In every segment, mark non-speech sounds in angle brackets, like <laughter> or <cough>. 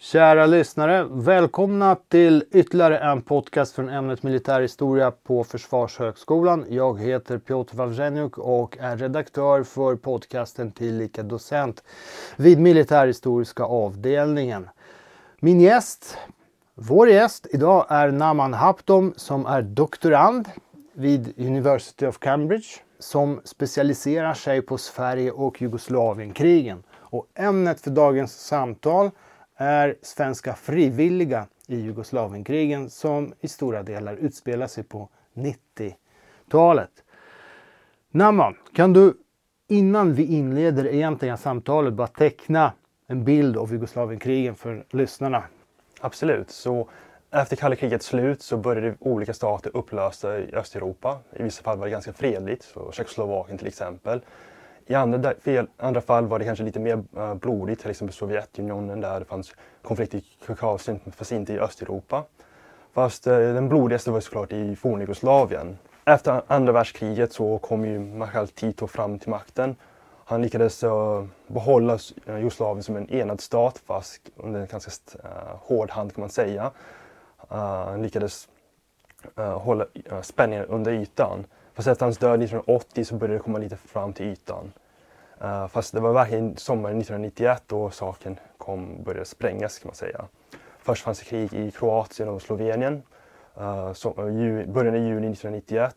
Kära lyssnare, välkomna till ytterligare en podcast från ämnet militärhistoria på Försvarshögskolan. Jag heter Piotr Wawrzeniuk och är redaktör för podcasten tillika docent vid militärhistoriska avdelningen. Min gäst, vår gäst idag är Naman Haptom som är doktorand vid University of Cambridge som specialiserar sig på Sverige och Jugoslavienkrigen. Och ämnet för dagens samtal är svenska frivilliga i Jugoslavienkrigen som i stora delar utspelar sig på 90-talet. Naman, kan du innan vi inleder egentliga samtalet bara teckna en bild av Jugoslavienkrigen för lyssnarna? Absolut. Så efter kalla krigets slut så började olika stater upplösa i Östeuropa. I vissa fall var det ganska fredligt, så Tjeckoslovakien till exempel. I andra, fel, andra fall var det kanske lite mer uh, blodigt, till exempel Sovjetunionen där det fanns konflikt i Kaukasien, fast inte i Östeuropa. Fast uh, den blodigaste var såklart i fornjugoslavien. Efter andra världskriget så kom ju Marshal Tito fram till makten. Han lyckades uh, behålla Jugoslavien som en enad stat fast under en ganska hård hand kan man säga. han lyckades hålla spänningen under ytan. Fast efter hans död 1980 så började det komma lite fram till ytan. Uh, fast det var verkligen sommaren 1991 då saken kom, började sprängas kan man säga. Först fanns det krig i Kroatien och Slovenien. Eh, uh, så, eh, ju, början av juni 1991.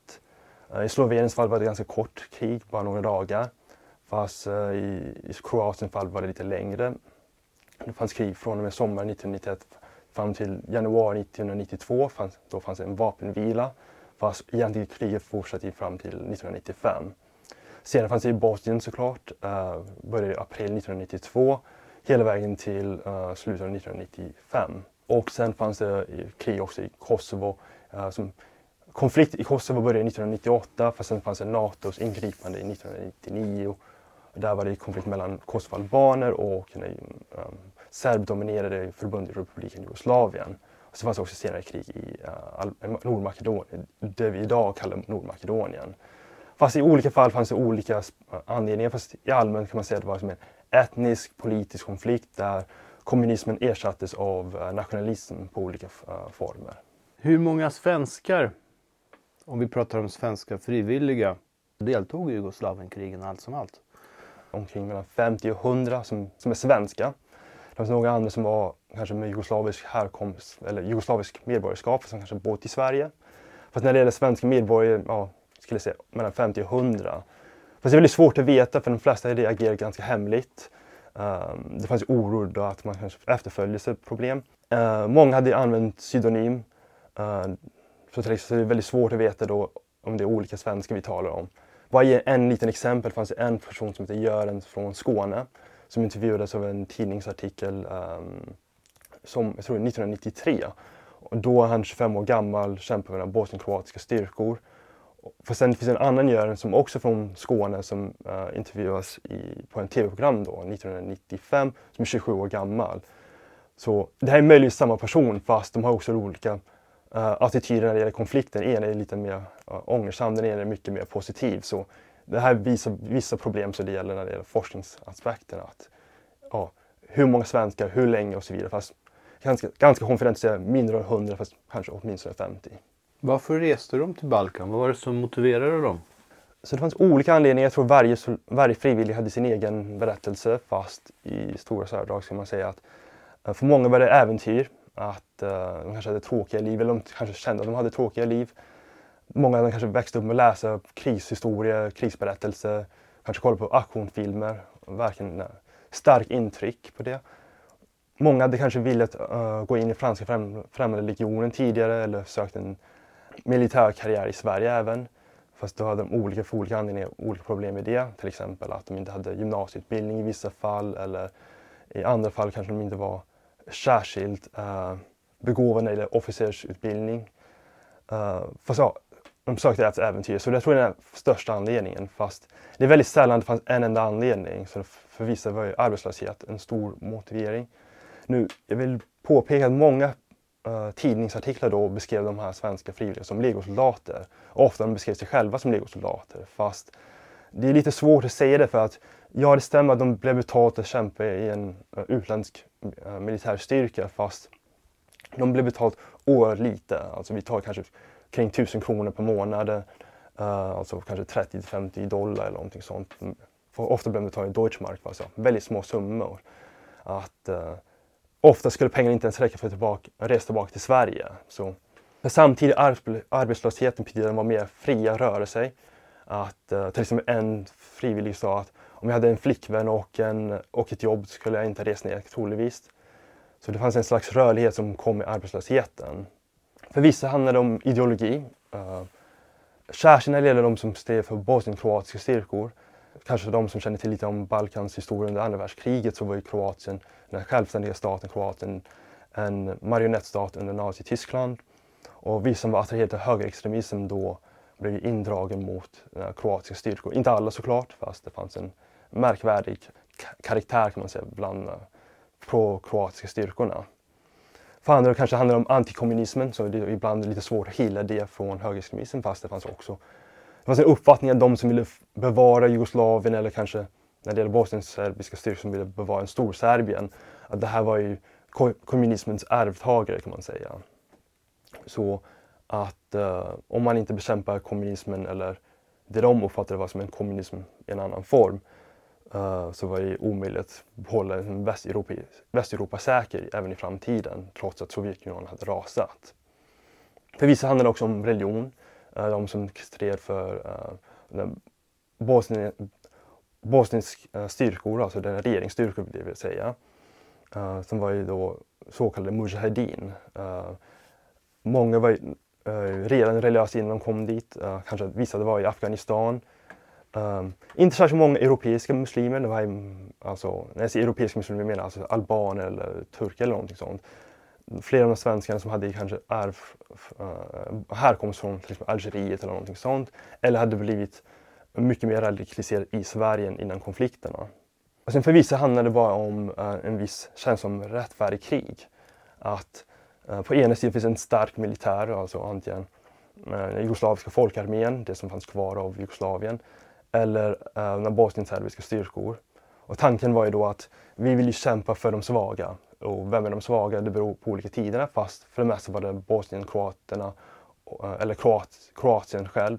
Uh, I Sloveniens fall var det ganska kort krig, bara några dagar. Fast i, i Kroatiens fall var det lite längre. Det fanns krig från och med sommaren 1991 fram till januari 1992. Fanns, då fanns det en vapenvila. Fast egentligen kriget fortsatte fram till 1995. Sedan fanns det i Bosnien såklart, uh, började i april 1992 hela vägen till uh, slutet av 1995. Och sen fanns det krig också i Kosovo. Uh, som, konflikt i Kosovo började 1998 fast sen fanns det NATOs ingripande i 1999. Där var det konflikt mellan Kosovoalbaner och um, serbdominerade förbundsrepubliken Jugoslavien. Och så fanns det också senare krig i uh, Nordmakedonien, det vi idag kallar Nordmakedonien. Fast i olika fall fanns det olika anledningar. Fast i allmänt kan man säga att det var som en etnisk politisk konflikt där kommunismen ersattes av nationalism på olika former. Hur många svenskar, om vi pratar om svenska frivilliga, deltog i Jugoslavienkrigen allt som allt? Omkring mellan 50 och 100 som, som är svenska. Det fanns några andra som var kanske med jugoslavisk härkomst eller jugoslavisk medborgarskap som kanske bott i Sverige. Fast när det gäller svenska medborgare, ja, skulle jag säga mellan 50 och 100. Fast det är väldigt svårt att veta för de flesta reagerar ganska hemligt. Um, det fanns ju oro då att man kanske efterföljelseproblem. Uh, många hade använt pseudonym. Uh, så det är väldigt svårt att veta då om det är olika svenskar vi talar om. Bara ge en liten exempel fanns det en person som heter Göran från Skåne som intervjuades av en tidningsartikel um, som, jag tror 1993. Och då är han 25 år gammal, kämpar med bosnienkroatiska styrkor. För sen finns det en annan Göran som också är från Skåne som uh, intervjuas i, på en tv-program då 1995 som är 27 år gammal. Så det här är möjligtvis samma person fast de har också olika uh, attityder när det gäller konflikten. En är lite mer eh, uh, ångersam, den ena är mycket mer positiv. Så det här visar vissa problem som det gäller när det gäller forskningsaspekterna. Att, ja, hur många svenskar, hur länge och så vidare. Fast ganska, ganska konfident säga mindre än 100 fast kanske åtminstone 50. Varför reste de till Balkan? Vad var det som motiverade dem? Så det fanns olika anledningar. Jag tror varje, varje frivillig hade sin egen berättelse fast i stora särdrag ska man säga att eh, för många var det äventyr. Att uh, de kanske hade tråkiga liv eller de kanske kände att de hade tråkiga liv. Många hade kanske växt upp med att läsa krishistoria, krisberättelser, kanske kolla på actionfilmer. Verkligen uh, starkt intryck på det. Många hade kanske velat uh, gå in i franska främ främmande legionen tidigare eller sökt en militärkarriär i Sverige även. Fast då hade de olika, för olika anledningar olika problem med det. Till exempel att de inte hade gymnasieutbildning i vissa fall eller i andra fall kanske de inte var särskilt uh, begåvade när det gäller officersutbildning. Uh, fast ja, de sökte efter äventyr, så det tror jag är den största anledningen. Fast det är väldigt sällan det fanns en enda anledning. Så för vissa var ju arbetslöshet en stor motivering. Nu, jag vill påpeka att många uh, tidningsartiklar då beskrev de här svenska frivilliga som legosoldater. Ofta de beskrev sig själva som legosoldater fast det är lite svårt att säga det för att Ja, det stämmer att de blev betalda att kämpa i en uh, utländsk uh, militärstyrka fast de blev betalt oerhört lite. Alltså vi tar kanske kring 1000 kronor per månad. Uh, alltså kanske 30 50 dollar eller någonting sånt. Mm, för ofta blev de betalda i Deutschmark, alltså väldigt små summor. Att, uh, ofta skulle pengarna inte ens räcka för att tillbaka, resa tillbaka till Sverige. Så, samtidigt arbetslösheten betyder att de var mer fria rörelser. röra sig. Att, uh, till exempel en frivillig sa att om jag hade en flickvän och, en, och ett jobb skulle jag inte resa ner troligtvis. Så det fanns en slags rörlighet som kom med arbetslösheten. För vissa handlade det om ideologi. Eh, uh, särskilt när det gäller de som stred för bosnienkroatiska styrkor. Kanske de som känner till lite om Balkans historia under andra världskriget så var ju Kroatien, den självständiga staten Kroatien, en marionettstat under Nazityskland. Och vi som var attraherade av högerextremism då blev indragen mot kroatiska styrkor. Inte alla såklart, fast det fanns en märkvärdig karaktär kan man säga bland uh, pro-kroatiska styrkorna. För andra kanske handlar om antikommunismen, så det är ibland lite svårt att hila det från högerextremismen fast det fanns också det fanns en uppfattning att de som ville bevara Jugoslavien eller kanske när det gäller Bosniens serbiska styrkor som ville bevara en stor Serbien, att det här var ju kommunismens arvtagare kan man säga. Så att eh, om man inte bekämpar kommunismen eller det de uppfattade var som en kommunism i en annan form eh, så var det omöjligt att hålla Västeuropa, Västeuropa säker även i framtiden trots att Sovjetunionen hade rasat. För vissa handlade det också om religion. Eh, de som stred för eh, uh, Bosnien, bosnisk uh, styrkor, alltså den regeringsstyrkor det vill säga, uh, som var ju då så kallade mujahedin. Uh, många var uh, redan religiösa innan de kom dit, kanske vissa var i Afghanistan, Um, inte särskilt många europeiska muslimer. Det var, alltså, när jag säger europeiska muslimer menar jag alltså albaner eller turkar eller någonting sånt. Flera av de svenskarna som hade kanske arv, uh, eh, härkomst från till exempel Algeriet eller någonting sånt. Eller hade blivit mycket mer radikaliserade i Sverige innan konflikterna. Och sen för vissa handlade det bara om uh, en viss känsla om rättfärdig krig. Att uh, på ena sidan finns en stark militär, alltså antingen uh, jugoslaviska folkarmén, det som fanns kvar av Jugoslavien, eller eh, bosnienserbiska styrkor. Och tanken var ju då att vi vill ju kämpa för de svaga. Och vem är de svaga? Det beror på olika tider fast för det mesta var det bosnienkroaterna eh, eller Kroat, Kroatien själv.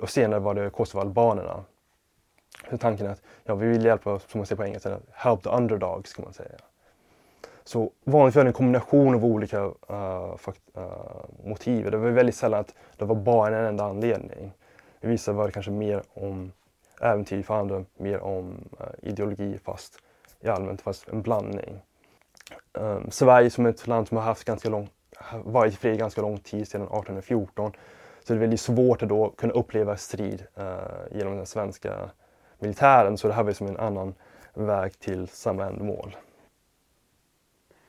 Och senare var det kosovoalbanerna. Så tanken är att ja, vi vill hjälpa, som man säger på engelska, help the underdogs kan man säga. Så vanligtvis var det en kombination av olika uh, uh, motiv. Det var väldigt sällan att det var bara en enda anledning. I vissa var det kanske mer om äventyr, för andra mer om uh, ideologi fast i allmänt fast en blandning. Um, Sverige som ett land som har haft ganska lång, varit i fred ganska lång tid, sedan 1814, så det är väldigt svårt att då kunna uppleva strid uh, genom den svenska militären. Så det här var som en annan väg till samma ändamål.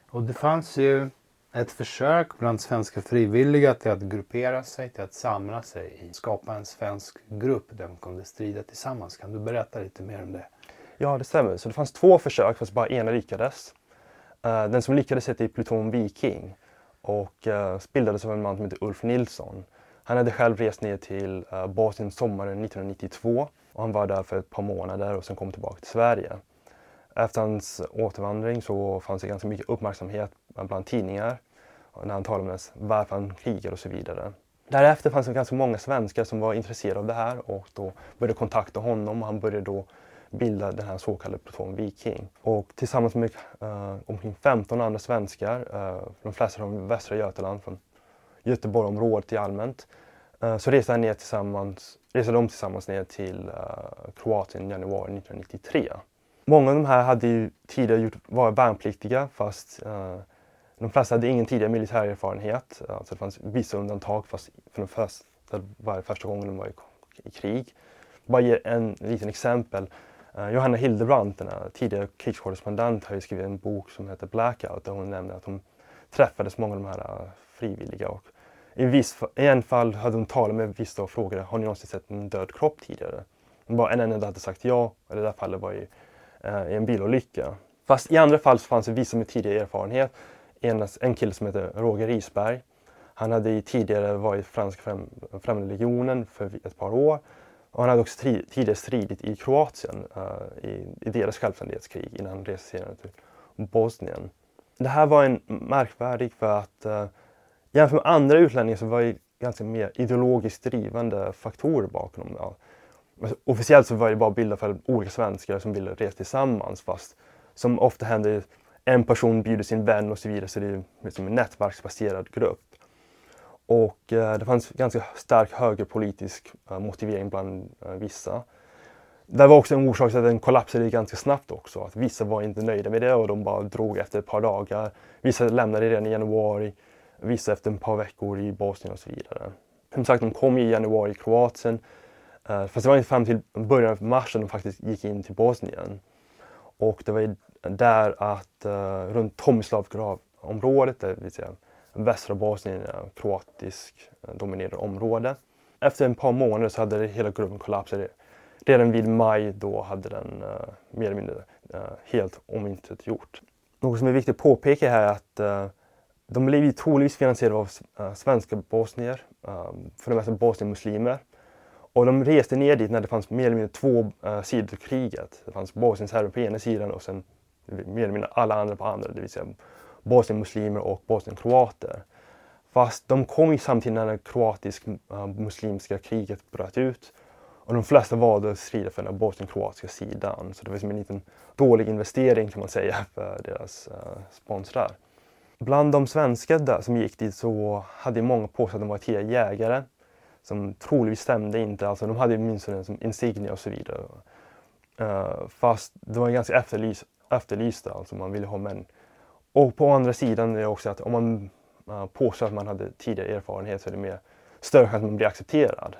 Och det fanns ju ett försök bland svenska frivilliga till att gruppera sig, till att samla sig, skapa en svensk grupp där de kunde strida tillsammans. Kan du berätta lite mer om det? Ja, det stämmer. Så det fanns två försök, fast bara ena lyckades. Eh, den som lyckades hette Pluton Viking och eh, uh, bildades av en man som heter Ulf Nilsson. Han hade själv rest ner till uh, Bosnien sommaren 1992 och han var där för ett par månader och sen kom tillbaka till Sverige. Efter hans återvandring så fanns det ganska mycket uppmärksamhet bland tidningar när han talade om varför han krigar och så vidare. Därefter fanns det ganska många svenskar som var intresserade av det här och då började kontakta honom och han började då bilda den här så kallade Pluton Viking. Och tillsammans med uh, omkring 15 andra svenskar, uh, de flesta från Västra Götaland, från Göteborgsområdet i allmänt, uh, så reste, ner tillsammans, reser de tillsammans ner till Kroatien i januari 1993. Många av de här hade ju tidigare gjort, varit värnpliktiga fast de flesta hade ingen tidigare militärerfarenhet. Alltså det fanns vissa undantag fast för de första, var det första gången de var i, i krig. Bara ge en liten exempel. Eh, Johanna Hildebrandt, den tidigare krigskorrespondent, har ju skrivit en bok som heter Blackout där hon nämner att hon träffades många av de här eh, frivilliga. Och i, viss, I en fall hade hon talat med vissa och frågade har ni någonsin sett en död kropp tidigare? Bara en enda hade sagt ja, och det där fallet var i, eh, i en bilolycka. Fast i andra fall så fanns det vissa med tidigare erfarenhet en, en kille som heter Roger Risberg. Han hade tidigare varit i franska främ, främlingslegionen för ett par år han hade också tidigare stridit i Kroatien uh, i, i, deras självständighetskrig innan han reste senare till Bosnien. Det här var en märkvärdig för att uh, jämfört med andra utlänningar så var det ganska mer ideologiskt drivande faktorer bakom. Ja. Alltså, officiellt så var det bara bilder för olika svenskar som ville resa tillsammans fast som ofta händer en person bjuder sin vän och så vidare så det är liksom en nätverksbaserad grupp. Och eh, det fanns ganska stark högerpolitisk eh, motivering bland eh, vissa. Det var också en orsak till att den kollapsade ganska snabbt också. Att vissa var inte nöjda med det och de bara drog efter ett par dagar. Vissa lämnade redan i januari, vissa efter ett par veckor i Bosnien och så vidare. Som sagt, de kom i januari i Kroatien. Eh, fast det var inte fram till början av mars som de faktiskt gick in till Bosnien. Och det var där att eh, runt Tomislavgrav-området, det vill säga västra Bosnien, är kroatiskt eh, dominerade område. Efter ett par månader så hade hela gruppen kollapsat. Redan vid maj då hade den uh, mer eller mindre uh, helt omintetgjort. Något som är viktigt att påpeka här är att uh, de blev troligtvis finansierade av uh, svenska bosnier, för det mesta bosnienmuslimer. Och de reste ner dit när det fanns mer eller mindre två uh, sidor till kriget. Det fanns bosnienserber på ena sidan och sen mer eller mindre alla andra på andra, det vill säga bosnienmuslimer och bosnienkroater. Fast de kom ju samtidigt när det kroatisk-muslimska eh, kriget bröt ut. Och de flesta valde att strida för den bosnienkroatiska sidan. Så det var som en liten dålig investering kan man säga <laughs> för deras uh, sponsrar. Bland de svenskar där som gick dit så hade många påstått att de var tidigare jägare. Som troligtvis stämde inte, alltså de hade åtminstone som insignia och så vidare. Uh, fast de var ganska efterlyst, efterlysta, alltså man ville ha män. Och på andra sidan är det också att om man påstår att man hade tidigare erfarenhet så är det mer större chans att man blir accepterad.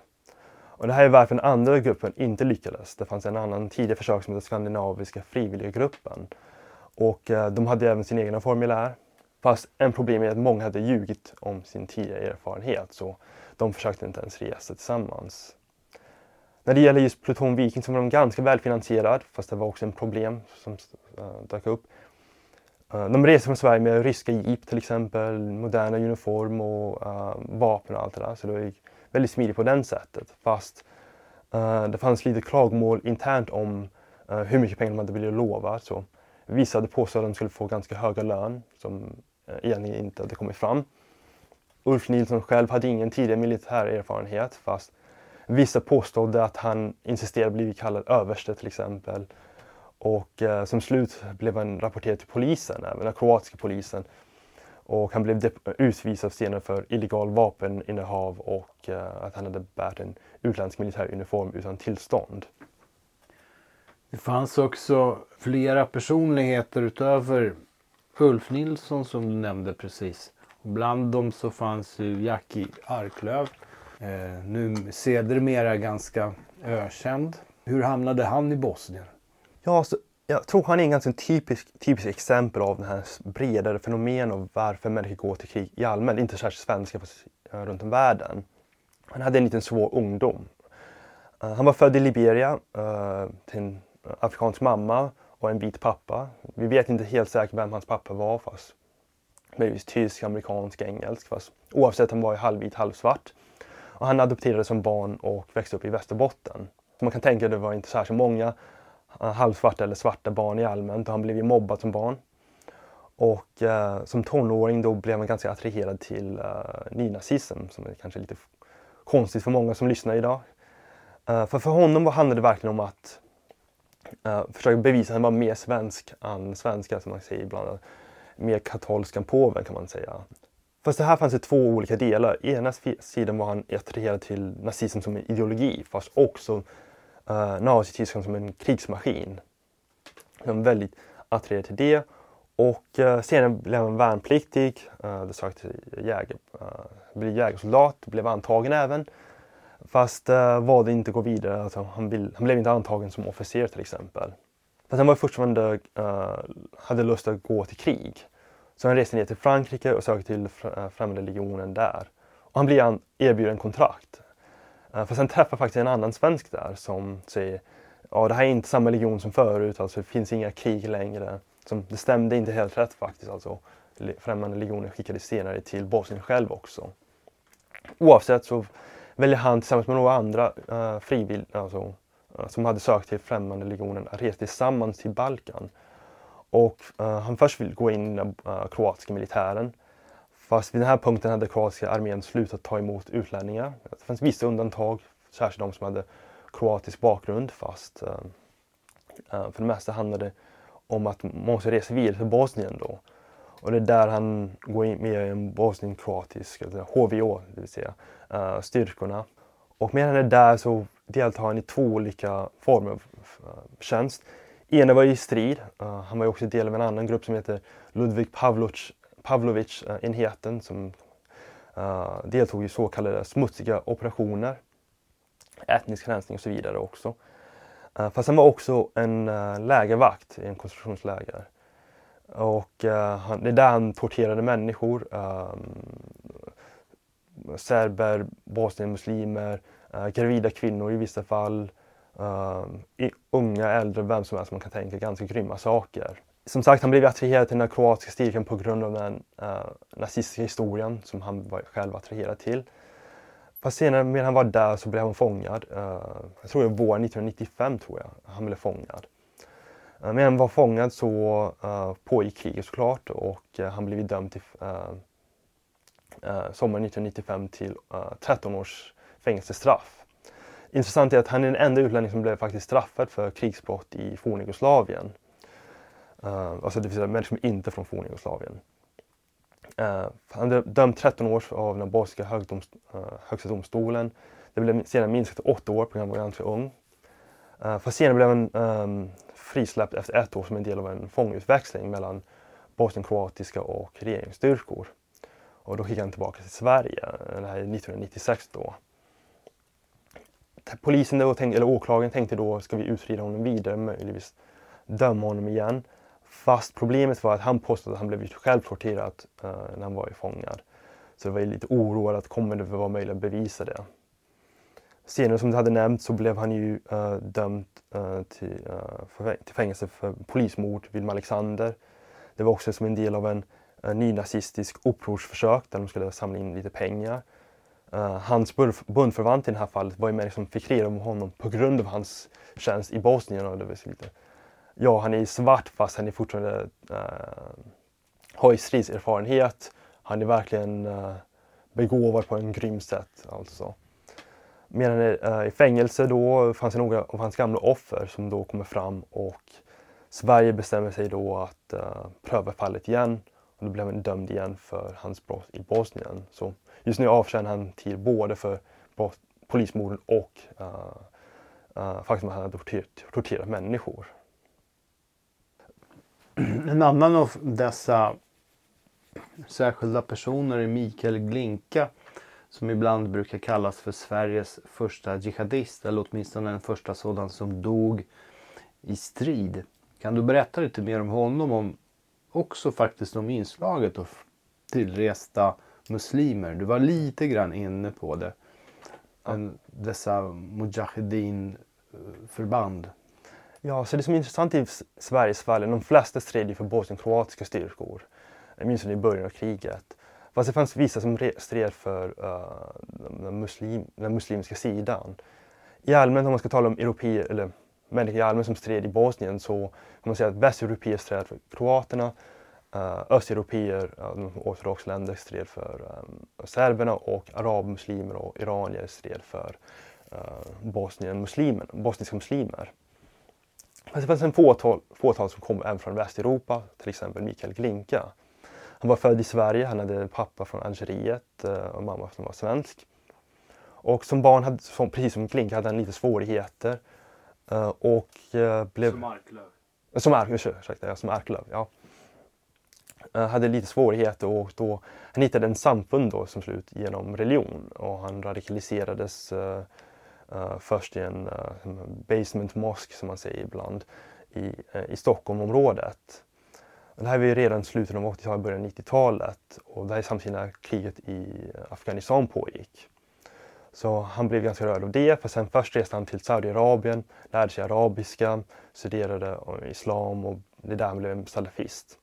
Och det här är varför den andra gruppen inte lyckades. Det fanns en annan tidigare försök som hette Skandinaviska frivilliggruppen. Och eh, de hade även sin egna formulär. Fast en problem är att många hade ljugit om sin tidigare erfarenhet så de försökte inte ens resa tillsammans. När det gäller just Pluton Viking så var de ganska välfinansierad fast det var också en problem som eh, dök upp. Eh, de reser från Sverige med ryska jeep till exempel, moderna uniform och uh, vapen och allt det där. Så det var väldigt smidigt på det sättet. Fast eh, det fanns lite klagomål internt om hur mycket pengar de hade blivit lovat. Så vissa hade påstått att de skulle få ganska höga lön som egentligen inte hade kommit fram. Ulf Nilsson själv hade ingen tidigare militär erfarenhet fast Vissa påstod att han insisterade bli kallad överste till exempel. Och eh, som slut blev han rapporterad till polisen, även den kroatiska polisen. Och han blev utvisad senare för illegal vapeninnehav och eh, att han hade bärt en utländsk militäruniform utan tillstånd. Det fanns också flera personligheter utöver Ulf Nilsson som du nämnde precis. Och bland dem så fanns ju Jackie Arklöv Eh, nu sedermera ganska ökänd. Hur hamnade han i Bosnien? Ja, så jag tror han är en ganska typisk, typisk exempel av det här bredare fenomen av varför människor går till krig i allmänhet, inte särskilt svenska, fast eh, runt om världen. Han hade en liten svår ungdom. Uh, han var född i Liberia uh, till en afrikansk mamma och en vit pappa. Vi vet inte helt säkert vem hans pappa var fast möjligtvis tysk, amerikansk, engelsk. Fast oavsett han var ju halvvit, halvsvart. Och han adopterades som barn och växte upp i Västerbotten. Så man kan tänka att det var inte särskilt många Eh, halvsvarta eller svarta barn i allmänt och han blev ju mobbad som barn. Och eh, som tonåring då blev han ganska attraherad till eh, nynazism som är kanske lite konstigt för många som lyssnar idag. Eh, för för honom handlade det verkligen om att eh, försöka bevisa att han var mer svensk än svenska som man säger ibland. Mer katolsk än påven kan man säga. Fast det här fanns det två olika delar. Ena sidan var han attraherad till nazism som ideologi fast också eh, Nazityskland som en krigsmaskin. Han var väldigt attraherad till det. Och eh, senare blev han värnpliktig, eh, det sökte eh, jäger, eh, blev jägarsoldat, blev antagen även. Fast eh, valde inte att gå vidare, alltså, han, vill, han blev inte antagen som officer till exempel. Fast han var fortfarande, eh, hade lust att gå till krig. Så han reste ner till Frankrike och sökte till eh, Främre legionen där. Och han blir erbjuden kontrakt. Eh, för Fast han träffar faktiskt en annan svensk där som säger ja det här är inte samma legion som förut, alltså det finns inga krig längre. Som, det stämde inte helt rätt faktiskt. Alltså, Främmande legionen skickades senare till Bosnien själv också. Oavsett så väljer han tillsammans med några andra eh, uh, frivilliga alltså, uh, som hade sökt till främmande legionen att resa tillsammans till Balkan. Och uh, han först vill gå in i den uh, kroatiska militären. Fast vid den här punkten hade kroatiska armén slutat ta emot utlänningar. Det fanns vissa undantag, särskilt de som hade kroatisk bakgrund fast eh, eh, för det mesta handlade det om att man måste resa vidare till Bosnien då. Och det är där han går in med i en bosnienkroatisk, HVO, det vill säga eh, styrkorna. Och medan han är där så deltar han i två olika former av tjänst. Ena var i strid. Uh, han var också del av en annan grupp som heter Ludvig Pavlovic-enheten som eh, deltog i så kallade smutsiga operationer. Etnisk rensning och så vidare också. Eh, fast han var också en eh, lägervakt i en koncentrationsläger. Och uh, han, det är där han torterade människor. Serber, bosnienmuslimer, uh, gravida kvinnor i vissa fall. Uh, i, unga, äldre, vem som helst man kan tänka. Ganska grymma saker. Som sagt, han blev attraherad till den kroatiska styrkan på grund av den uh, nazistiska historien som han var själv attraherad till. Fast senare medan han var där så blev han fångad. Uh, jag tror det var våren 1995 tror jag han blev fångad. Uh, medan han var fångad så uh, pågick kriget såklart och uh, han blev dömd till uh, sommaren 1995 till 13 års fängelsestraff. Intressant är att han är den enda utlänning som blev faktiskt straffad för krigsbrott i forna Jugoslavien. Uh, alltså det vill säga människor som inte är från fornjugoslavien. Uh, eh, han blev dömd 13 år av den bosniska högdoms, uh, högsta domstolen. Det blev senare minskat till 8 år på grund av att han var ganska ung. Uh, fast senare blev han um, frisläppt efter ett år som en del av en fångutväxling mellan bosnienkroatiska och regeringsstyrkor. Och då skickade han tillbaka till Sverige, det här är 1996 då. Polisen då tänkte, eller åklagaren tänkte då, ska vi utreda honom vidare, möjligtvis döma honom igen. Fast problemet var att han påstod att han blev själv torterad uh, när han var fångad. Så det var lite oroad att kommer det vara möjligt att bevisa det. Senare som du hade nämnt så blev han ju uh, dömd uh, till, uh, till fängelse för polismord, Vilma Alexander. Det var också som en del av en en nynazistisk upprorsförsök där de skulle samla in lite pengar. hans bundförvant i det här fallet var ju med som fick reda på honom på grund av hans tjänst i Bosnien. Och det var lite, ja, han är i svart fast han är fortfarande eh, har ju stridserfarenhet. Han är verkligen eh, begåvad på en grym sätt. Alltså. Medan eh, i fängelse då fanns det några av hans gamla offer som då kommer fram och Sverige bestämmer sig då att eh, pröva fallet igen och då blev han dömd igen för hans brott i Bosnien. Så just nu avtjänar han tid både för polismorden och eh, eh uh, faktum att han har torterat, torterat människor. <clears throat> En annan av dessa särskilda personer är Mikael Glinka som ibland brukar kallas för Sveriges första jihadist eller åtminstone den första sådan som dog i strid. Kan du berätta lite mer om honom? Om också faktiskt om inslaget av tillresta muslimer. Du var lite grann inne på det. En, dessa Mujahedin förband. Ja, så det som är intressant i Sveriges fall är att de flesta stred för bosnienkroatiska styrkor. Åtminstone i början av kriget. Fast det fanns vissa som stred för uh, den, muslim, den muslimska sidan. I allmänhet om man ska tala om europeer, eller människor i allmänhet som stred i Bosnien så kan man säga att västeuropeer stred för kroaterna, uh, östeuropeer, uh, ortodoxa länder stred för um, serberna och arabmuslimer och iranier stred för uh, Bosnien muslimer, bosniska muslimer. Fast det fanns en fåtal, fåtal som kom även från Västeuropa, till exempel Mikael Glinka. Han var född i Sverige, han hade en pappa från Algeriet eh, och mamma som var svensk. Och som barn, hade, som, precis som Klink, hade han lite svårigheter. Eh, och eh, blev... Som Arklöv? Som, ursäkta, ja, som Arklöv, ja. Hade lite svårigheter och då, han hittade en samfund då som slut genom religion och han radikaliserades uh, först i en eh, uh, basement mosk som man säger ibland i, eh, i Stockholmområdet. Det här var ju redan slutet av 80-talet, början av 90-talet och det här är samtidigt när kriget i Afghanistan pågick. Så han blev ganska rörd av det, för sen först reste han till Saudiarabien, lärde sig arabiska, studerade islam och det är där han blev en salafist.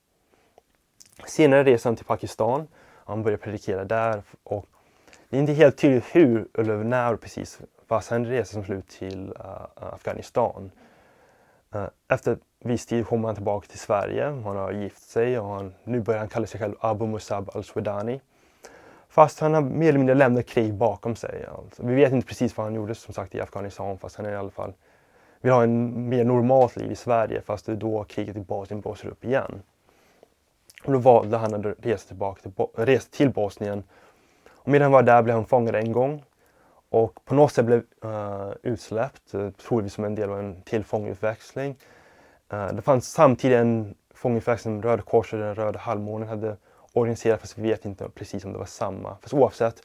Senare reste han till Pakistan, han började predikera där och det är inte helt tydligt hur eller när precis, fast han reser som slut till uh, Afghanistan. Uh, efter viss tid kommer han tillbaka till Sverige. Han har gift sig och han, nu börjar han kalla sig själv Abu Musab al-Swedani. Fast han har mer eller mindre lämnat krig bakom sig. Alltså, vi vet inte precis vad han gjorde som sagt i Afghanistan fast han är i alla fall vill ha en mer normalt liv i Sverige fast det är då kriget i Bosnien blåser upp igen. Och då valde han att resa, tillbaka till, resa till Bosnien. Och medan han var där blev han fångad en gång och på något sätt blev uh, utsläppt, uh, troligtvis som en del av en till fångutväxling. Uh, eh, det fanns samtidigt en fångutväxling Röda Korset och den Röda halvmånen hade organiserat fast vi vet inte precis om det var samma. Fast oavsett.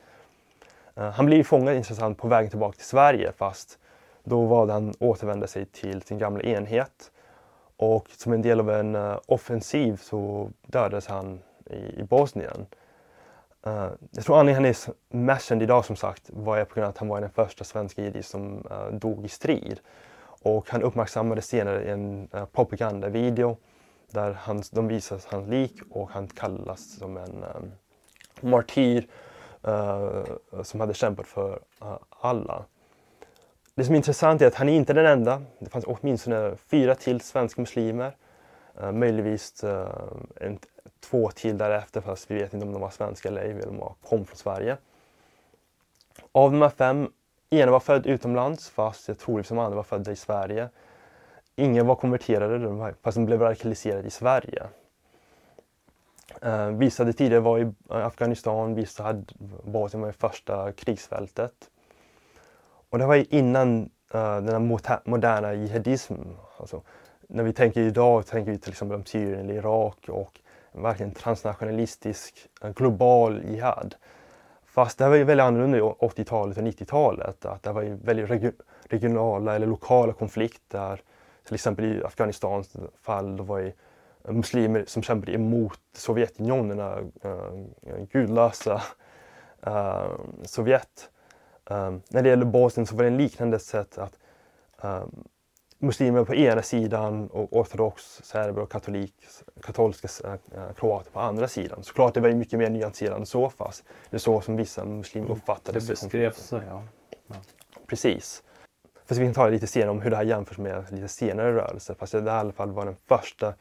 Uh, han blev fångad intressant på vägen tillbaka till Sverige fast då valde han att återvända sig till sin gamla enhet. Och som en del av en uh, offensiv så dödades han i, i Bosnien. Uh, jag tror anledningen han är mest känd idag som sagt var på grund av att han var den första svenska jihadi som uh, dog i strid. Och han uppmärksammades senare i en uh, propagandavideo där han, de visar hans lik och han kallas som en um, martyr som hade kämpat för alla. Det som är intressant är att han är inte den enda. Det fanns åtminstone fyra till svenska muslimer. Eh, möjligtvis uh, en, två till därefter fast vi vet inte om de var svenska eller ej, eller om de kom från Sverige. Av de här fem, ena var född utomlands fast jag tror de andra var födda i Sverige. Ingen var konverterade fast de blev radikaliserade i Sverige. Uh, vissa hade tidigare varit i Afghanistan, vissa hade Bosnien var i första krigsfältet. Och det var innan uh, den här moderna jihadismen. Alltså, när vi tänker idag tänker vi till exempel om Syrien eller Irak och verkligen transnationalistisk global jihad. Fast det var ju väldigt annorlunda i 80-talet och 90-talet. Att det var ju väldigt regionala eller lokala konflikter. Till exempel i Afghanistans fall, då var det muslimer som kämpade emot Sovjetunionen, äh, gudlösa äh, Sovjet. Äh, när det gäller Bosnien så var det en liknande sätt att um, muslimer på ena sidan och ortodox serber och katolik, katolska uh, kroater på andra sidan. Såklart det var mycket mer nyanserat än så fast det är så som vissa muslimer uppfattade det. beskrevs så ja. ja. Precis. Fast vi kan ta lite senare om hur det här jämförs med lite senare rörelser. Fast det i alla fall var den första,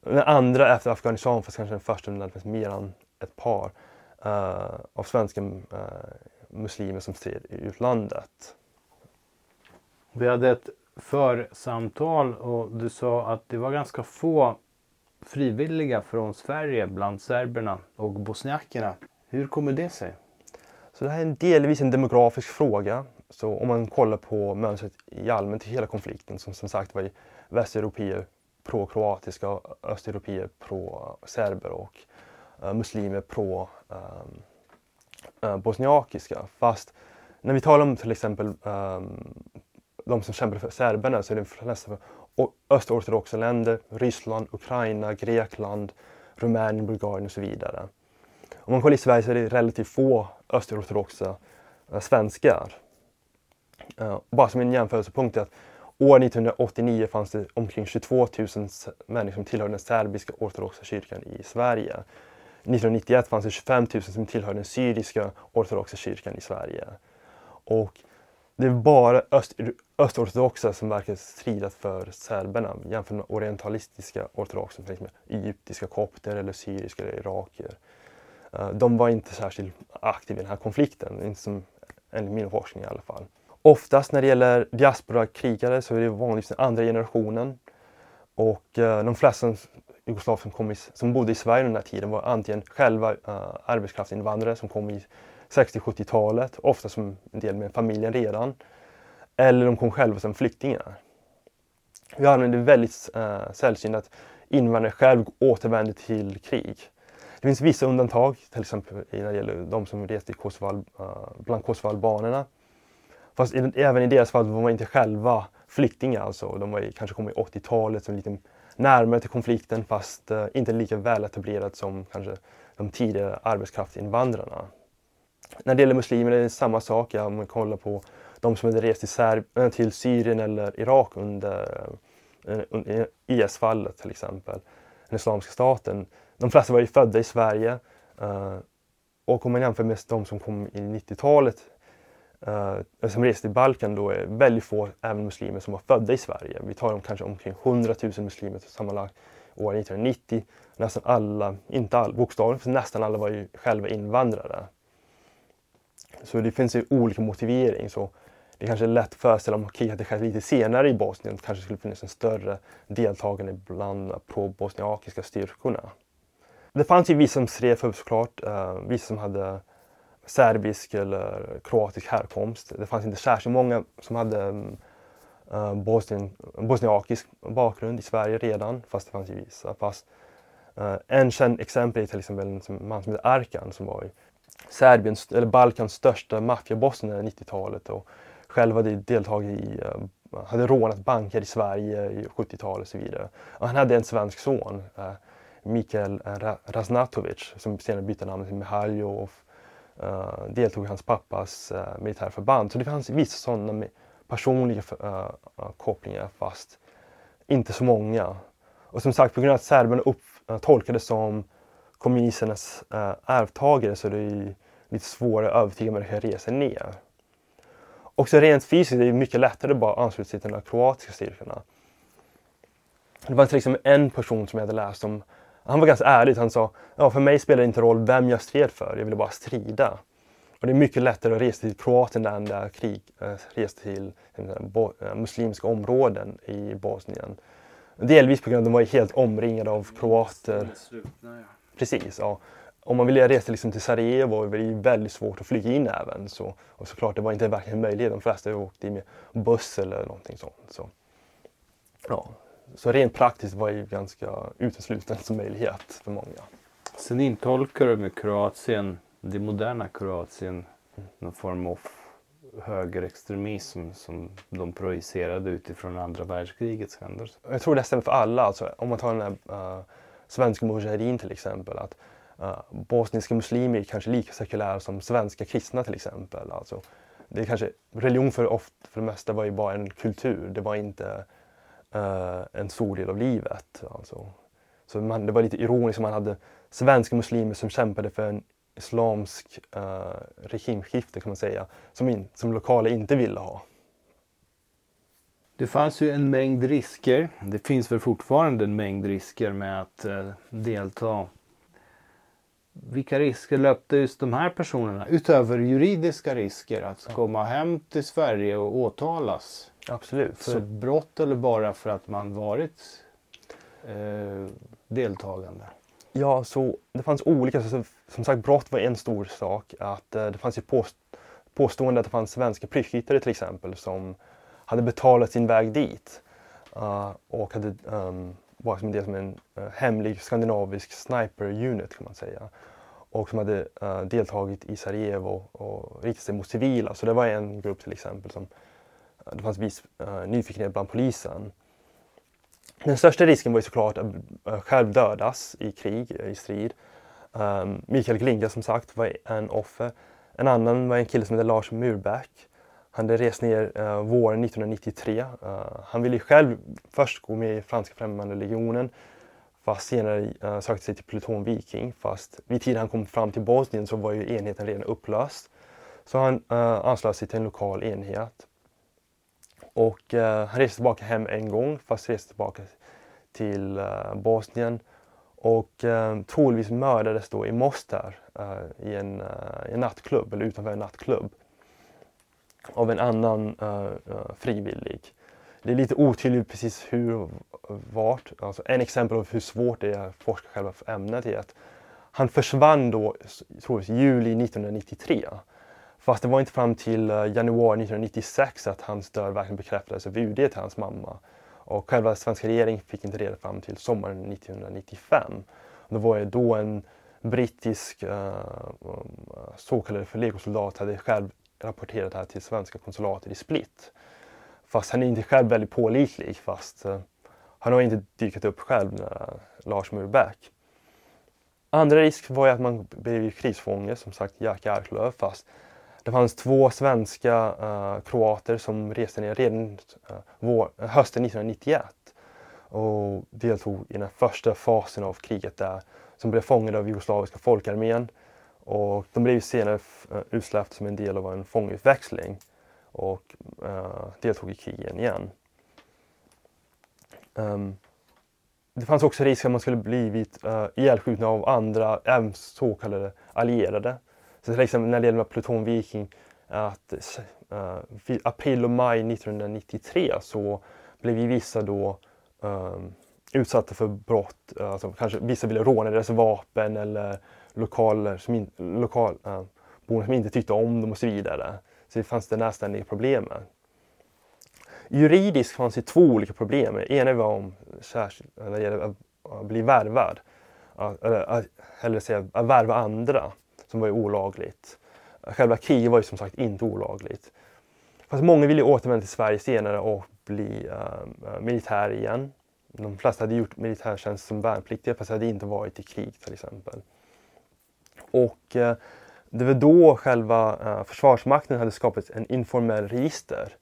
den andra efter Afghanistan fast kanske den första men det finns mer än ett par uh, av svenska uh, muslimer som stred i utlandet. Vi hade ett församtal och du sa att det var ganska få frivilliga från Sverige bland serberna och bosniakerna. Hur kommer det sig? Så det här är delvis en demografisk fråga. Så om man kollar på mönstret i allmänt i hela konflikten som som sagt var i västeuropeer pro-kroatiska, och östeuropeer pro-serber och uh, muslimer pro um, uh, bosniakiska. Fast när vi talar om till exempel um, de som kämpar för serberna så är det flesta östortodoxa länder, Ryssland, Ukraina, Grekland, Rumänien, Bulgarien och så vidare. Om man kollar i Sverige så är det relativt få östortodoxa eh, svenskar. Uh, bara som en jämförelsepunkt är att år 1989 fanns det omkring 22 000 människor som tillhörde den serbiska ortodoxa kyrkan i Sverige. 1991 fanns det 25 000 som tillhörde den syriska ortodoxa kyrkan i Sverige. Och det är bara öst, östortodoxa som verkar strida för serberna jämfört med orientalistiska ortodoxa, till liksom exempel egyptiska kopter eller syriska eller irakier. Eh, de var inte särskilt aktiva i den här konflikten, inte som, enligt min forskning i alla fall. Oftast när det gäller diasporakrigare så är det vanligtvis den andra generationen. Och eh, de flesta jugoslaver som, kom i, som bodde i Sverige under den här tiden var antingen själva eh, arbetskraftsinvandrare som kom i 60-70-talet, ofta som en del med familjen redan. Eller de kom själva som flyktingar. Vi använder väldigt eh, sällsynt att invandrare själv återvänder till krig. Det finns vissa undantag, till exempel när det gäller de som reste i Kosovo, eh, bland kosovoalbanerna. Fast i, även i deras fall var man inte själva flyktingar. Alltså. De var kanske kom i 80-talet som lite närmare till konflikten fast eh, inte lika väl etablerat som kanske de tidigare arbetskraftsinvandrarna. När det gäller muslimer är det samma sak. Ja, om man kollar på de som hade rest till, Serb eh, till Syrien eller Irak under, eh, under IS-fallet till exempel, den Islamiska staten. De flesta var ju födda i Sverige. Uh, och om man jämför med de som kom i 90-talet uh, som reste i Balkan då är väldigt få även muslimer som var födda i Sverige. Vi talar om kanske omkring 100 000 muslimer sammanlagt år 1990. Nästan alla, inte alla, bokstavligen, för nästan alla var ju själva invandrare. Så det finns ju olika motivering. Så det kanske är lätt att föreställa om kriget hade skett lite senare i Bosnien kanske skulle finnas en större deltagande bland pro-bosniakiska styrkorna. Det fanns ju vissa som stred för såklart, eh, vissa som hade serbisk eller kroatisk härkomst. Det fanns inte särskilt många som hade mm, eh, bosnien, bosniakisk bakgrund i Sverige redan, fast det fanns ju vissa. Fast, uh, en känd exempel är till exempel en man som heter Arkan som var Serbiens, eller Balkans största maffiaboss under 90-talet och själv hade deltagit i, eh, hade rånat banker i Sverige i 70-talet och så vidare. Och han hade en svensk son, eh, Mikael Raznatovic, som senare bytte namn till Mihailov uh, eh, deltog i hans pappas uh, militärförband. Så det fanns vissa sådana personliga uh, kopplingar fast inte så många. Och som sagt på grund av att serberna upp, uh, tolkades som kommunisternas eh, arvtagare så är lite svårare att övertyga människor att resa ner. Också rent fysiskt är det mycket lättare att bara ansluta sig till de kroatiska styrkorna. Det var till exempel en person som jag hade läst om han var ganska ärlig. Han sa, ja för mig spelar det inte roll vem jag stred för, jag ville bara strida. Och det är mycket lättare att resa till Kroatien än där krig äh, resa till äh, muslimska områden i Bosnien. Delvis på grund av att de var helt omringade av kroater. Precis, ja. Om man ville resa liksom till Sarajevo var det väldigt svårt att flyga in även. Så, och såklart, det var inte verkligen möjligt. De flesta åkte med buss eller någonting sånt. Så, ja, så rent praktiskt var det ganska utesluten som möjlighet för många. Sen intolkar du med Kroatien, det moderna Kroatien, någon form av högerextremism som de projicerade utifrån andra världskrigets händelser? Jag tror det stämmer för alla. Alltså, om man tar den här uh, svenska Mujahedin till exempel. Att, uh, bosniska muslimer är kanske lika sekulära som svenska kristna till exempel. Alltså, det är kanske, religion för, oft, för det mesta var ju bara en kultur. Det var inte uh, en stor del av livet. Alltså. Så man, det var lite ironiskt, man hade svenska muslimer som kämpade för en islamsk uh, regimskifte kan man säga, som, in, som lokala inte ville ha. Det fanns ju en mängd risker. Det finns väl fortfarande en mängd risker med att uh, delta. Vilka risker löpte just de här personerna utöver juridiska risker att komma hem till Sverige och åtalas? Absolut. För brott eller bara för att man varit eh, deltagande? Ja, så det fanns olika. Som sagt, brott var en stor sak. Att, eh, det fanns ju påst påstående att det fanns svenska prickskyttare till exempel som hade betalat sin väg dit. Uh, och hade ehm, um, var som en del som en uh, hemlig skandinavisk sniper unit kan man säga. Och som hade uh, deltagit i Sarajevo och riktat sig mot civila. Så det var en grupp till exempel som eh, det fanns viss uh, nyfikenhet bland polisen. Den största risken var ju såklart att uh, själv dödas i krig, i strid. Um, Mikael Glinga som sagt var en offer. En annan var en kille som hette Lars Murback. Han hade rest ner uh, våren 1993. Uh, eh, han ville själv först gå med i franska främmande legionen fast senare uh, sökte sig till pluton Viking. Fast vid tiden han kom fram till Bosnien så var ju enheten redan upplöst. Så han uh, anslöt sig till en lokal enhet. Och eh, han reste tillbaka hem en gång, fast reste tillbaka till eh, Bosnien. Och eh, troligtvis mördades då i Mostar eh, i en, uh, en nattklubb, eller utanför en nattklubb. Av en annan eh, eh, uh, uh, frivillig. Det är lite otydligt precis hur, och vart. Alltså en exempel av hur svårt det är att forska själva ämnet är att han försvann då, troligtvis juli 1993. Fast det var inte fram till eh, januari 1996 att hans död verkligen bekräftades av UD till hans mamma. Och själva svenska regeringen fick inte reda fram till sommaren 1995. Det var ju då en brittisk uh, så kallad legosoldat hade själv rapporterat det här till svenska konsulatet i Split. Fast han är inte själv väldigt pålitlig fast eh, han har inte dykt upp själv, när eh, Lars Murback. Andra risk var ju att man blev krisfånge, som sagt Jack Arklöv, fast det fanns två svenska uh, kroater som reste ner redan uh, vår, hösten 1991 och deltog i den första fasen av kriget där som blev fångade av jugoslaviska folkarmén och de blev senare eh, utsläppta som en del av en fångutväxling och uh, deltog i krigen igen. Um, det fanns också risk att man skulle blivit uh, eh, ihjälskjutna av andra, även så kallade allierade. Så till exempel när det gäller Pluton Viking, att uh, april och maj 1993 så blev ju vissa då um, utsatta för brott. Alltså kanske vissa ville råna deras vapen eller lokaler som, in, lokal, äh, som inte tyckte om dem och så vidare. Så det fanns det nästan problem. Juridiskt fanns det två olika problem. Det Ena var om särskilt, när det gäller att bli värvad. Eller, eller säga, att värva andra, som var ju olagligt. Själva kriget var ju som sagt inte olagligt. Fast många ville återvända till Sverige senare och bli äh, militär igen. De flesta hade gjort militärtjänst som värnpliktiga fast hade inte varit i krig till exempel. Och eh, det var då själva eh, Försvarsmakten hade skapat en informell register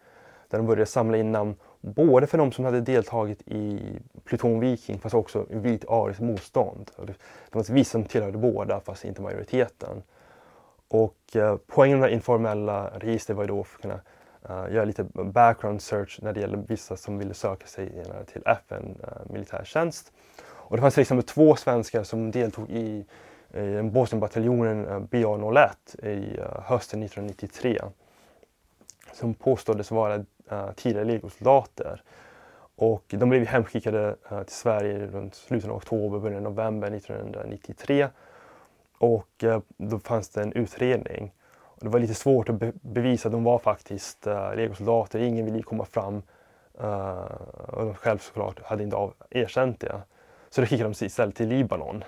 där de började samla in namn både för de som hade deltagit i Pluton Viking fast också i Vit Aris motstånd. Det var vissa som tillhörde båda fast inte majoriteten. Och eh, poängen med informella register var ju då att kunna uh, göra lite background search när det gäller vissa som ville söka sig till FN uh, militärtjänst. Och det fanns till exempel två svenskar som deltog i, i Bosnienbataljonen eh, BA01 i eh, hösten 1993 som påståddes vara eh, tidigare legosoldater. Och de blev hemskickade till Sverige runt slutet av oktober, början av november 1993. Och då fanns det en utredning. Och det var lite svårt att be bevisa att de var faktiskt legosoldater. Ingen ville komma fram. och de själv såklart hade inte erkänt det. Så då skickade de sig istället till Libanon.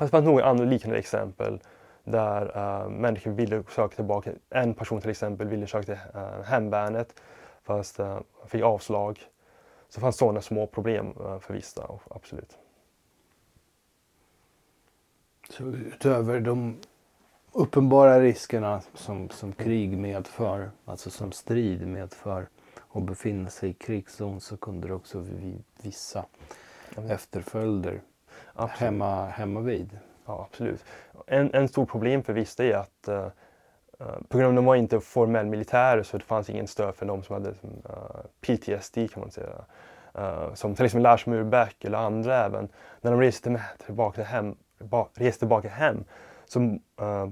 Det fanns några andra liknande exempel där uh, människor ville söka tillbaka. En person till exempel ville söka till uh, hemvärnet fast uh, fick avslag. Så det fanns sådana små problem uh, för vissa, absolut. Så utöver de uppenbara riskerna som, som krig medför, alltså som strid medför och befinna sig i krigszon så kunde det också vid vissa mm. Efterföljder hemma, hemma vid. Ja, absolut. En, en stor problem för vissa är att uh, på grund av att de var inte formell militär så det fanns ingen stöd för de som hade uh, PTSD kan man säga. Uh, som till exempel Lars Murback eller andra även. När de reste med, tillbaka hem, ba, reste tillbaka hem så uh,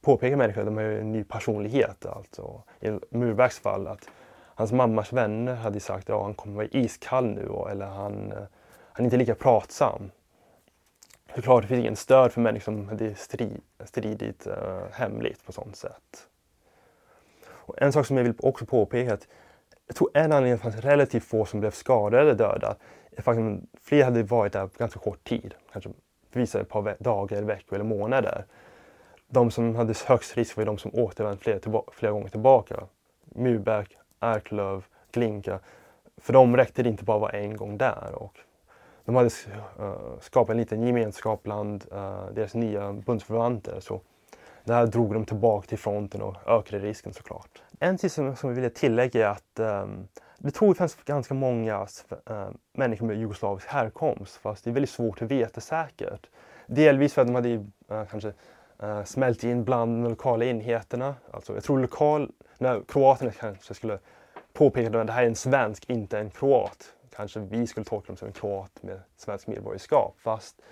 påpekar människor att de har en ny personlighet. Alltså, I Murbacks fall att hans mammas vänner hade sagt att ja, han kommer vara iskall nu eller han, han är inte lika pratsam såklart det finns ingen stöd för människor som hade strid, stridit uh, eh, hemligt på sånt sätt. Och en sak som jag vill också påpeka är att jag tror en anledning till att det fanns relativt få som blev skadade eller döda är faktiskt att fler hade varit där på ganska kort tid. Kanske vissa ett par dagar, veckor eller månader. De som hade högst risk var de som återvände flera, flera gånger tillbaka. Murback, Arklöv, Glinka. För dem räckte det inte bara att vara en gång där. Och de hade uh, skapat en liten gemenskap bland uh, deras nya bundsförvanter. Så det här drog dem tillbaka till fronten och ökade risken såklart. En sak som, som jag ville tillägga är att um, det tror jag fanns ganska många uh, människor med jugoslavisk härkomst fast det är väldigt svårt att veta säkert. Delvis för att de hade uh, kanske uh, smält in bland de lokala enheterna. Alltså, jag tror lokal, när kroaterna kanske skulle påpeka att det här är en svensk, inte en kroat kanske vi skulle tolka dem som en kroat med svensk medborgarskap. Fast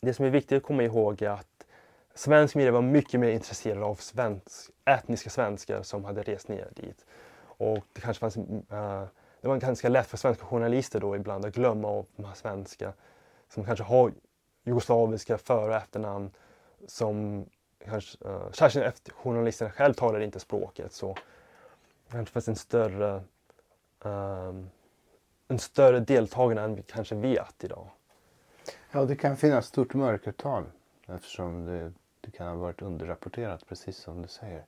det som är viktigt att komma ihåg är att svensk media var mycket mer intresserad av svensk, etniska svenskar som hade rest ner dit. Och det kanske fanns, uh, det var ganska lätt för svenska journalister då ibland att glömma av de här svenska som kanske har jugoslaviska för och efternamn som kanske, uh, särskilt efter journalisterna själv talade inte språket så det kanske fanns en större um, en större deltagande än vi kanske vet idag. Ja, det kan finnas stort mörkertal eftersom det, det kan ha varit underrapporterat precis som du säger.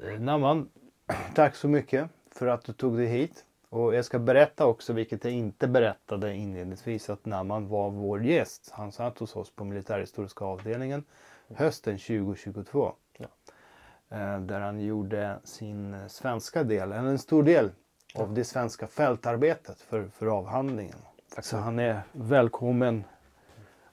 Eh, Naman, <clears throat> tack så mycket för att du tog dig hit. Och jag ska berätta också, vilket jag inte berättade inledningsvis, att Naman var vår gäst. Han satt hos oss på militärhistoriska avdelningen hösten 2022. Ja. Eh, där han gjorde sin svenska del, en stor del av det svenska fältarbetet för, för avhandlingen. Tack så han är välkommen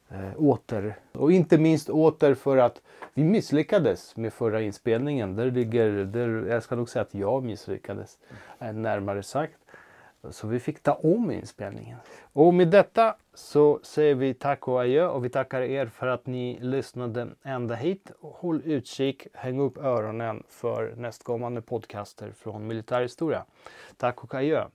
eh, åter. Och inte minst åter för att vi misslyckades med förra inspelningen. Där ligger, där, jag ska nog säga att jag misslyckades, eh, närmare sagt. Så vi fick ta om inspelningen. Och med detta så säger vi tack och adjö och vi tackar er för att ni lyssnade ända hit. Håll utkik, häng upp öronen för nästkommande podcaster från militärhistoria. Tack och adjö.